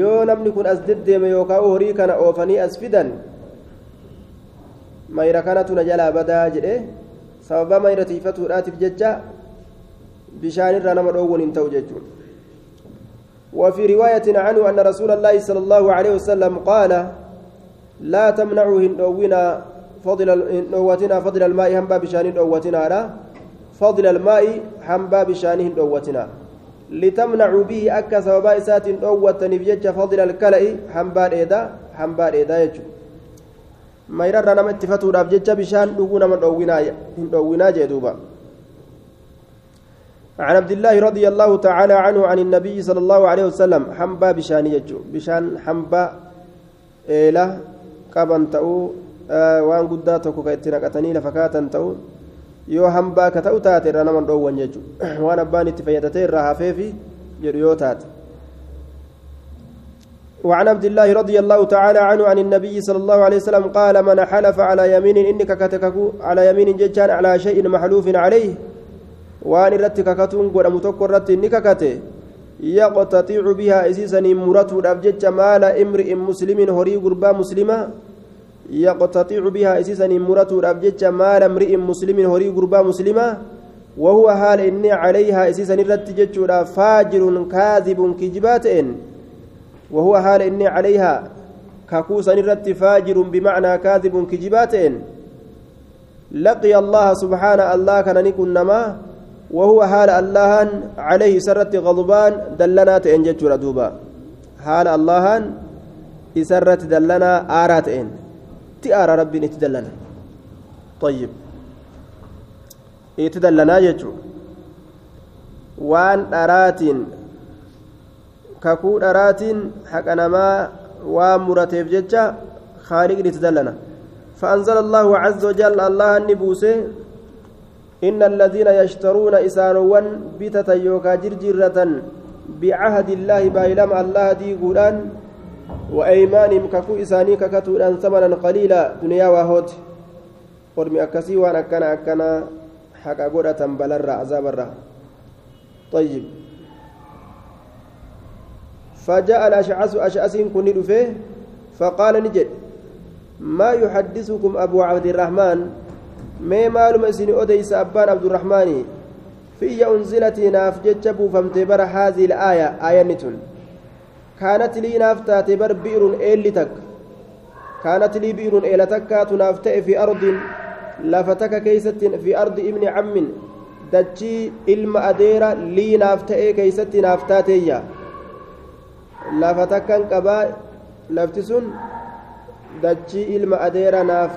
yoo namni kun as deddeeme yookaan horii kana oofanii as fidan mayra kanatu na jalaa badaa jedhe sababa mayra tiifatuudhaatiif jecha bishaan irraa nama dhoowwuun hin ta'u jechuudha وفي رواية عنه أن رسول الله صلى الله عليه وسلم قال لا تمنعوا هندونا فضل هندوتنا فضل الماء هم باب شان هندوتنا فضل الماء هم باب شان هندوتنا لتمنعوا به أكا سببا إسات بجج فضل الكلأ حنبار إيدا حنبار إيدا يجو. ما يرى نما اتفتوا راب جج بشان دقونا من أوينا جدوبا عن عبد الله رضي الله تعالى عنه عن النبي صلى الله عليه وسلم حنبا بشان يجو بشان حنبا إيلا قبن تأو آه وان قداتك كيتنا قتني لفكاتا تأو. ta'u taate irraa naman dhoowwan jechuudha waan abbaan itti fayyadate irraa hafeefi jedhu yoo taate وعن عبد الله رضي الله تعالى عنه عن النبي صلى الله عليه وسلم قال من حلف على يمين إنك كتككو على يمين ججان على شيء محلوف عليه وان رتك كتون قد متك رت إنك كته يقتطيع بها إسيسا مرته الأبجج مال امرئ مسلم هري قربا مسلمة يقتطع بها إسيسا مرته الأبجج مال امرئ مسلم هري قربا مسلمة وهو حال إني عليها إسيسا نرتجج فاجر كاذب كجباتين وهو حال إني عليها كاكوسا نرت فاجر بمعنى كاذب كجباتين لقي الله سبحانه الله كان نكون نما وهو حال الله عليه سرت غضبان دلنا تنجج ردوبا حال الله سرت دلنا آرات إن. تأرى ربي نتدلنا طيب. يتدلنا يجو وان أراتين. kakuu dharaatiin haqa namaa waan murateef jecha خالقني تدلنا فأنزل الله عز وجل الله النبوسه إن الذين يشترون إسانوان بتة يوكا جرجرة بعهد الله بايلم الله دي قرآن وأيمانهم ككو إساني ككتوران ثمنا قليلا دنيا وهوت قرمي أكسي وأنا أكنا أكنا حقا قرأة بلر عذاب طيب. فجاء الأشعث أشعث كن دفه فقال نجد ما يحدثكم أبو عبد الرحمن؟ ما معلوم سن أديس أبان عبد الرحمن في أنزلت ناف جتشبو فمتبر هذه الآية آية نتن كانت لي ناف تاتبر بئر إيلتك كانت لي بئر إيلتك تنافت في أرض لفتك كيست في أرض ابن عم دجي إلم أديرة لي نافت كيست نافتاتيا lafa takkan qabaa lafti sun dachii ilma adeera naaf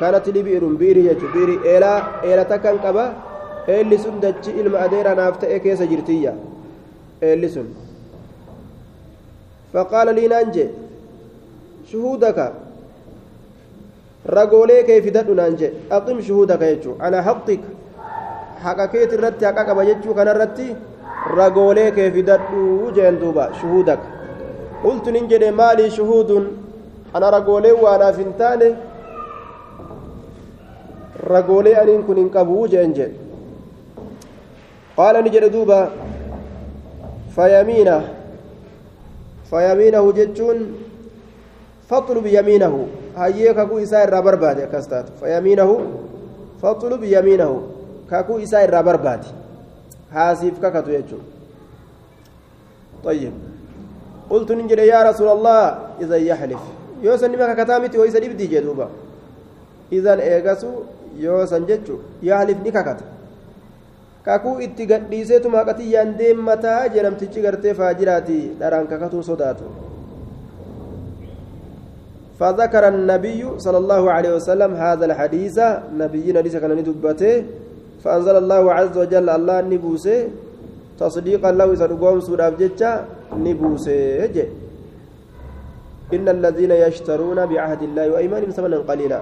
kanatti libiirun biiri jechuun biiri eelaa eela takkan qaba eelli sun dachii ilma adeera naaf ta'e keessa jirtiyya eelli sun faqaala liinaan jee shuhuudaka ragoolee kee fidadhu naan jee aqim shuhuudaka jechuun ala haqxik haqa keeti irratti haqa qaba jechuu kanarratti ragoolee kee fidadhuu jeen duuba shuhuudak qultu nin jedhe maalii shuhuudun ragoolee aniin kun hin qabuu jeen jedhe qaala ni jedhe duuba fayamiina fayamiinahu jechuun faxlub yamiinahu hayyee kakuu isaa irraa barbaade akkas taatu fayamiinahu faxlub yamiinahu kakuu isaa irraa barbaade haasiif kakatu jechuun طيب قلت نجد يا رسول الله إذا يحلف يوسن ما كتامتي ويسن إبدي جدوبا إذا إيغاسو يوسن جتشو يحلف نكاكت kakuu itti gadhiiseetuma haqatiyyaan deemmataa jedhamtichi gartee faajiraati dharaan kakatuu sodaatu. فذكر النبي صلى الله عليه وسلم هذا الحديث نبينا ليس كان ندبته فأنزل الله عز وجل الله نبوسه تصديقا له سنقوم سورة جتة نبوسه إن الذين يشترون بعهد الله وأيمانهم ثمنا قليلا.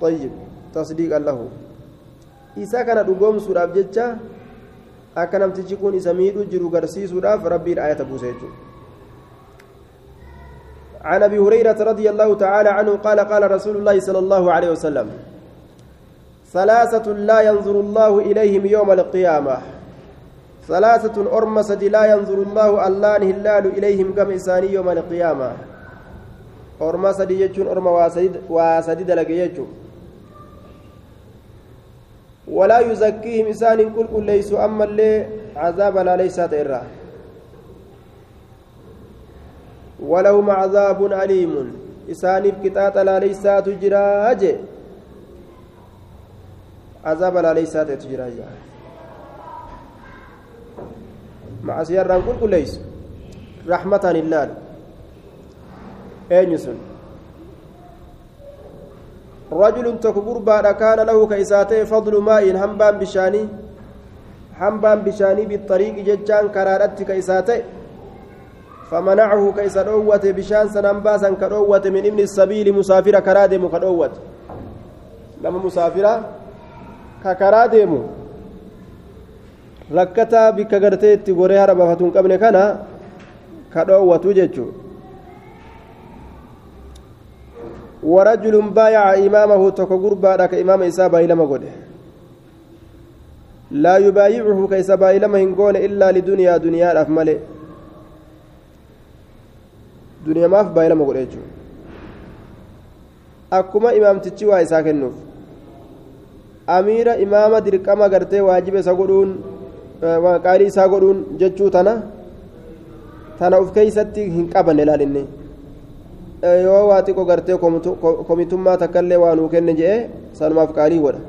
طيب تصديقا له isa kana dhugoomsuudhaaf jecha akka namtichi kun isa miidhu jiru garsiisuudhaaf rabbiin ayata buuse jechuudha عن أبي هريرة رضي الله تعالى عنه قال قال رسول الله صلى الله عليه وسلم ثلاثة لا ينظر الله إليهم يوم القيامة. ثلاثة ارمسد لا ينظر الله اللان هلال إليهم كم إنسان يوم القيامة. ارمسد يجون أرم واسد واسد دلق يجون. ولا يزكيهم إسان كل كل ليسوا أما اللي عذاب لا ليس إرّا ولهم عذاب أليم. إسان كتات لا ليس تجرى أجي. عذاب لا ليس تجرى مع سيارة كل ليس رحمة لله. أين يسن رجل تكبر بعد كان له كيساته فضل ماء همبان بشاني. همبان بشاني بالطريق ججان كرارت كيساته. فمنعه كيس دوت بشان سنن باسن كدوت من ابن السبيل مسافر كرادم كدوت لما مسافر ككرادم rakkataa bikka gartee itti goree hara bafatuun qabne kana ka dhoowwatu jechuudha ورجل بايع إمامه تكغربا لك إمام إساء بايلما قد لا يبايعه كيس بايلما هنقون إلا لدنيا دنيا الأفمال دنيا ما في بايلما قد يجو akkuma imaamtichi waa isaa kennuuf amiira imaama dirqama gartee waajiba isa godhuun qaalii isaa godhuun jechuu tana tana uf keeysatti hin qabanne ilaalinne yoo waa xiqqoo gartee komitummaa takkaillee waa nuu kenne jedhe sanumaaf qaalii godha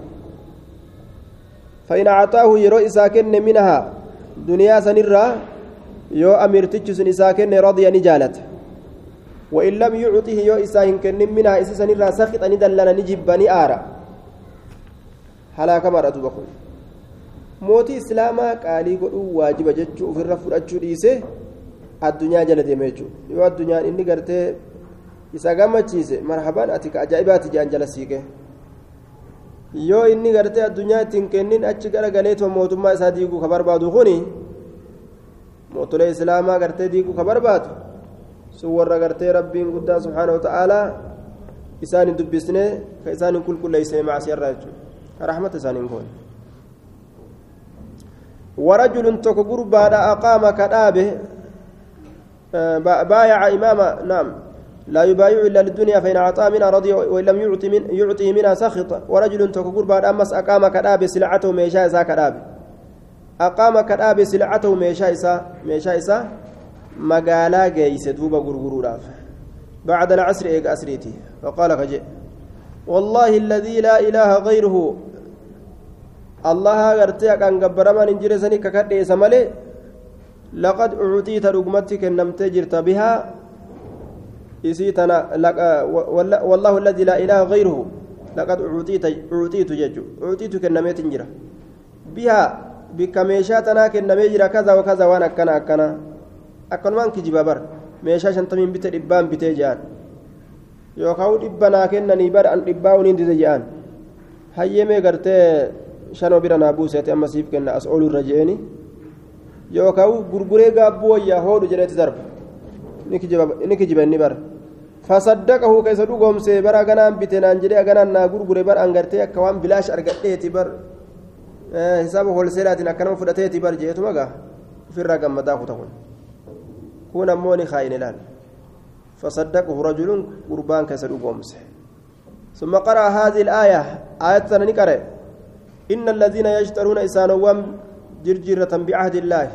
فإن أعطاه يرو إساكن منها دنيا سنرا يو أميرتش سن إساكن رضي نجالت وإن لم يعطه يو إساهن كن منها إسا سنرا سخط ندلنا نجيب بني آرا هلاك مرة بخون mootii islaamaa qaalii godhuu waajiba jechuu ofirra fudhachuu dhiise addunyaa jala deema jechuudha. Yoo addunyaan inni gartee isa gammachiise marhabaan ati ka ajaa'ibaati jedhan jala siike yoo inni gartee addunyaa ittiin kennin achi gara galeetuma mootummaa isaa diiguu ka barbaadu kuni mootolee islaamaa gartee diiguu ka barbaadu sun warra gartee rabbiin guddaa subhaana wa ta'aalaa isaan hin dubbisnee ka isaan hin qulqulleessine macaasiyarraa jechuudha. Rahmata isaan hin goone. ورجل تك غربا أقام كدابه بايع إمام نعم. لا يبايع إلا للدنيا فإن أعطى منها رضي وإن لم يعطي من يعطي منها سخط. ورجل تكبر بعد أمس أقام كراب سلعته ميشا إسا أقام كراب سلعته ميشا إسا ميشا إسا مقالا جيس دوبا بعد العصر إيق أسريتي. فقال كجئ والله الذي لا إله غيره الله غرتي كان غبرما نجرسني ككدي سمالي لقد أعطيت رقمتك نمت جرت بها isii tana والله الذي لا إله غيره لقد أعطيت أعطيت ججو أعطيت كنميت جرا بها بك ميشا تنا كنمي جرا كذا وكذا وانا كنا كنا. أكن مان كجيب بر ميشا شنتمين بيت إبان بيت جان. يوكاو إبنا كنني بر أن إباون إندي جان. hayyemee gartee shanoo bira naa buuseete amma siif kenna as oolu irra je'eni yookaan gurguree gaabbuu wayyaa hoodhu jedheeti darba ni kijiba inni bara fasaddaqahu ka isa dhugoomse bara aganaan bite naan jedhee aganaan naa gurgure bar angartee akka waan bilaash argadheeti bar hisaaba holseelaatiin akkanama fudhateeti bar jeetuma gaa ofirraa gammadaa kuta kun kun ammoo ni kaa'in ilaal fasaddaqahu rajulun gurbaan ka isa dhugoomse ثم قرأ هذه الآية آية نقرأ إن الذين يشترون إسانوام جرجرة بعهد الله.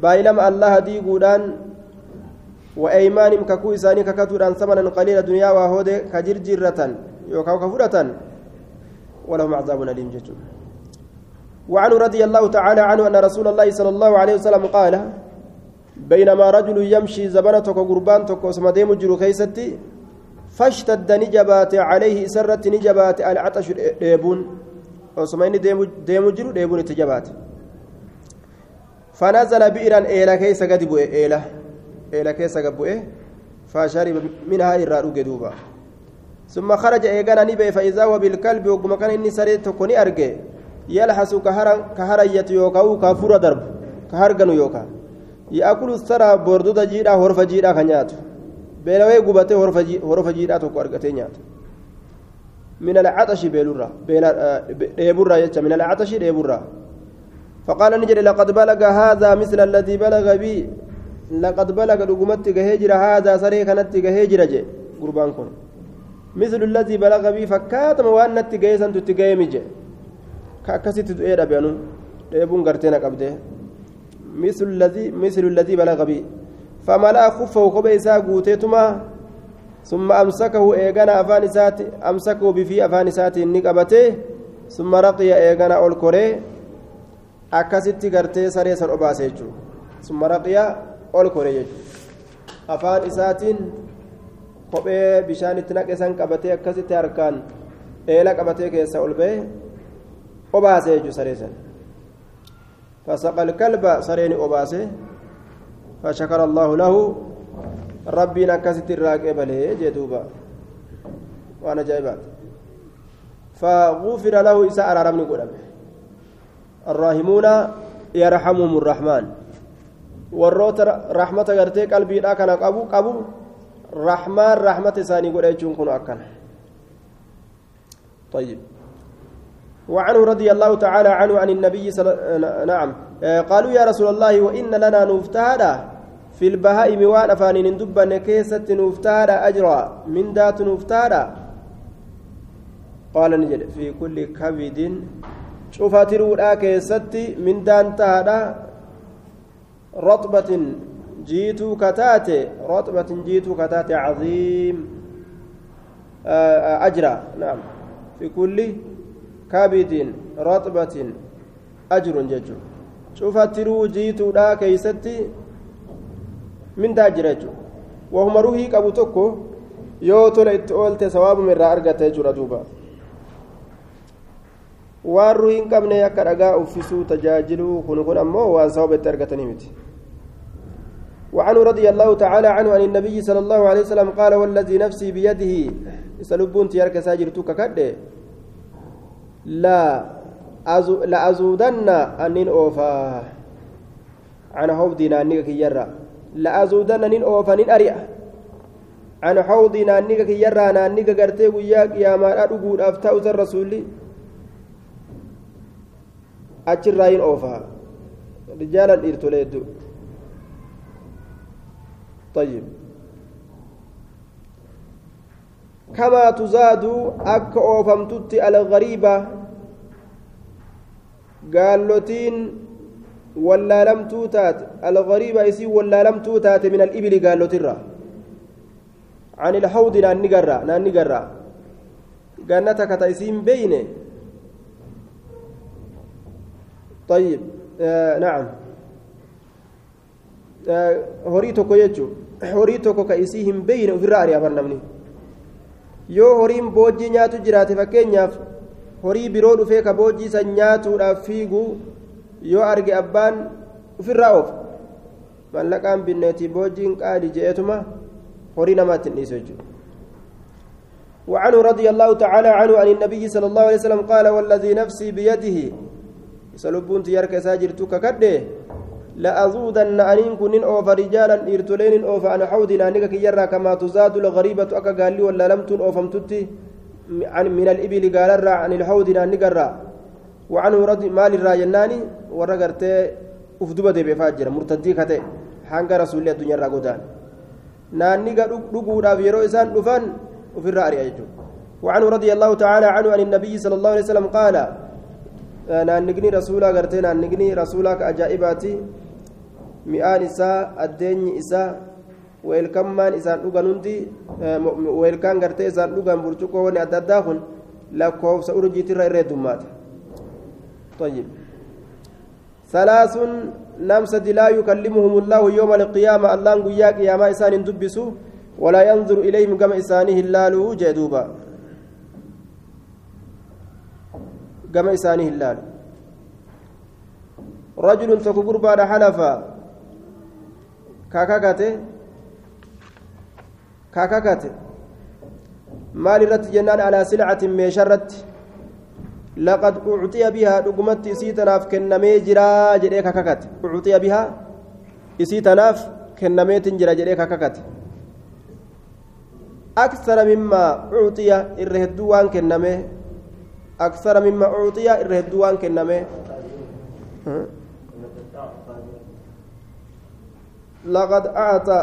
baay'ilama allaha diiguudhaan وأيمانهم ككو إساني ككتوران ثمنا قليلا دنيا وهود كجرجرة يوكاو كفرة ولهم عذاب أليم جتون وعنه رضي الله تعالى عنه أن رسول الله صلى الله عليه وسلم قال بينما رجل يمشي زبنتك قربانتك وسمديم جرو كيستي فاشتد نجبات عليه سرت نجبات العطش ديبون. وسمين ديم جرو ديبون تجبات فنزل بئرا إلى كيس قد بؤ إلى إلى كيس قد بؤ فشرب منها إرى دوبا ثم خرج إيقانا نبي فإذا هو بالكلب وقم كان إني سريت كوني أرجي يلحس كهرية يوكا كافور درب كهرجن يوكا يأكل الثرى بردود جيرا هرف جيرا كنيات بيلوي قبته هرف جيرا توكو أرجتي نيات من العطش بيلورا ديبورا يتشا من العطش ديبورا. فقال نجد لقد بلغ هذا مثل الذي بلغ بي. لقد بلغ دغمت هجر هذا سري كانت هجر جي. قربان كن مثل الذي بلغ بي فكاتم وان نتجيسا تتجيمج كاكست تؤيد بينو ديبون غرتنا قبده مثل الذي مثل الذي بلغ بي. فملا خفه خبيسا غوتيتما ثم امسكه ايغانا افان سات امسكه بفي افان سات نقبته ثم رقي ايغانا اولكوري akkasitti gartee saree san obaase jechuudha summa raqiya ol kore jechuudha afaan isaatiin kophee bishaanitti naqe san qabatee akkasitti harkaan eela qabatee keessa ol ba'e obaase jechuudha saree san فسقى الكلب سرين أباسه فشكر الله له ربنا كست الراكب له جدوبا وأنا جايبات فغفر له إساء رمني قدامه الراحمون يرحمهم الرحمن warroota rahmata gartee qalbiidhaa kana qabu qabu rahmaan rahmata isaanii godha jechuun kun akkana طيب وعنه رضي الله تعالى عنه عن النبي صلى نعم قالوا يا رسول الله وإن لنا نفتهدا في البهائم وان أفانين دبا كيسة أجرا من ذات نفتهدا قال نجد في كل كبد. cufatiruudha keessatti mindaan tahaadha رطبة جيتو كتاتي. رطبة جيتو كتاتي عظيم. أجرا. نعم. في كل كبد رطبة أجر ججو. شوف ترو جيتو دا كيستي من تاجرجو وهم روحي كابو توكو jechuudha duuba waan ruhii hin qabne akka dhagaa uffisuu tajaajiluu kun kun ammoo waan sababa itti argatanii miti وعنه رضي الله تعالى عنه عن النبي صلى الله عليه وسلم قال والذي نفسي بيده سلبون تيارك ساجرتك كد لا أزو لا أزودن أنين أوفا عن حوض نانيك يرى لا أزودن أنين أوفا نين أريع. عن حوض نانيك يرى نانيك قرتي وياك يا ما أدقود أفتاء الرسول hin oofaa rijaalan dhiirtolee hedduu طيب. كما تزاد أك أوفمتت الغريبة قالوتين توتات الغريبة يسي ولا لم توتات من الإبل قالوترا عن الحوض نان نقرا نان نقرا قالتك تيسين بينه طيب آه نعم horii tokko jechuun horii tokko ka isii hin beeyne ofirraa ari'aa namni yoo horiin boojjii nyaatu jiraate fakkeenyaaf horii biroo dhufee ka boojjii san nyaatuudhaaf fiigu yoo arge abbaan ofirraa oofa mallaqaan binneetii boojjiin qaali je'etuma horii namaatti hin dhiisu jechuudha وعنه رضي الله تعالى عنه عن النبي صلى الله عليه وسلم قال والذي نفسي بيده سلبون تيارك ساجر توكا كده لأزودن أنين كنين أوفا رجالا إرتلين أوفا أنا حوض نانيك كيرا كما تزاد الغريبة أكا قال لي ولا لم تن أوفم تتي عن من الإبل قال عن الحوض نانيك الرا. وعنه رضي مال الراجناني ورقرت أفدبة بفاجر مرتدي كته حنق رسول الله الدنيا راقودان نانيك رقودا في رؤسان دفن وفي الرأي وعنه رضي الله تعالى عنه عن النبي صلى الله عليه وسلم قال naannigni rasuulaa gartee naannigni rasuulaa ka ajaa'ibaati mi'aan isaa addeenyi isaa weelkammaan isaan dhugan hundi weelkaan gartee isaan dhugan burcuqqoo wanni adda addaa kun lakkoofsa urjiitirra irra heddummaata طيب. ثلاث نمسد لا يكلمهم الله يوم القيامة الله قياك يا ما إسان دبسوا ولا ينظر إليهم كما إسانه اللالو جدوبا كما إسانه اللالو. رجل تكبر بعد حلف كاكاكاته كاكاكاته مال رت جنان على سلعة ميشرت. لقد أعطي بها دقمت إسيتناف كنمي جرا جريك كاكاكاته أعطي بها إسيتناف كنمي تنجرا جريك كاكاكاته أكثر مما أعطي الرهدوان كنمي. أكثر مما أعطي الرهدوان كنمي. لقد أعطى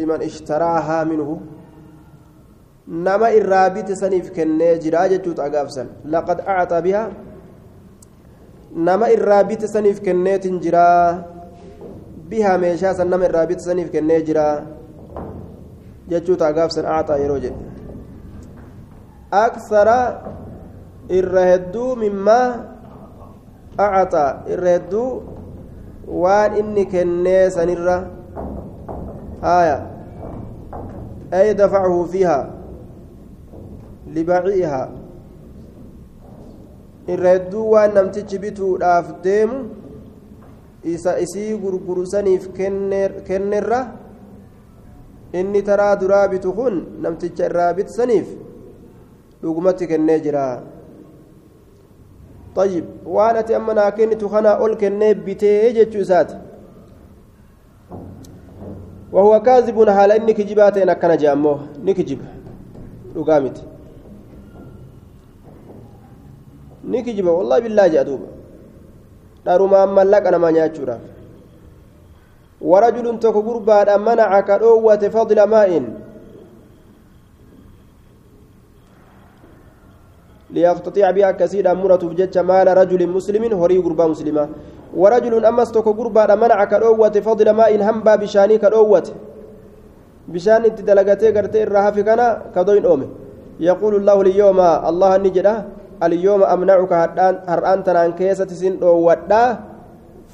يوجد رقمتي كنيجرا جتشوتا بفتح الحمزة والطاء لمن اشتراها منه نما الرابط سنيف كنيجرا جتشوتا أقافسا لقد أعطى بها نما الرابط سنيف كنيت جرا بها ميشاسا نما الرابط سنيف كنيجرا جتشوتا أقافسا أعطى يروجد أكثر irra hedduu mimmaa acaxaa irra hedduu waan inni kennee sanirra haya ay dafacahu fiiha libaci'ihaa irra hedduu waan namtichi bituudhaaf deemu isa isii gurgurusaniif kennerra inni taraa duraa bitu kun namticha irraa bitsaniif dhugumatti kennee jira طيب وانا تأمنا كنت خنا أول كنيب بتي جتشوسات وهو كاذب حال إنك جباتين أكنا جامو نكجب رقامت نكجب والله بالله جادوب دارما ملك أنا ما نياتشورا. ورجل تكبر بعد منعك الأوة فضل ماء. ليقتطع بها كثيرا مرة بجج مال رجل مسلم هري قربا مسلما ورجل أمس تكو قربا منع كالأوة فضل ماء هنبا بشاني كالأوة بشان تدلقتي قرتي الرهف كان كضين أومي. يقول الله اليوم الله النجدة اليوم أمنعك هرآن تنان كيسة سن أودا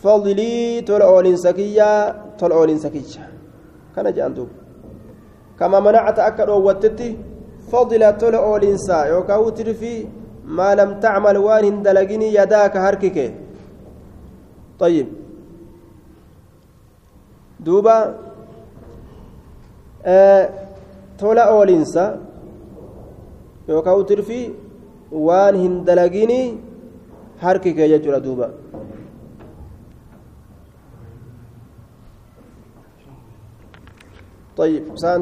فضلي تلعون سكية تلعون سكية. كان جاندوب كما منعت أكل أوتتي فضل تلعون سا. يوكاو ترفي ما لم تعمل وان دلقني يداك هركك. طيب. دوبا أه تولا أولينسا يوكاو ترفي وان هندلاجيني حركي كي يجرى دوبا. طيب سانت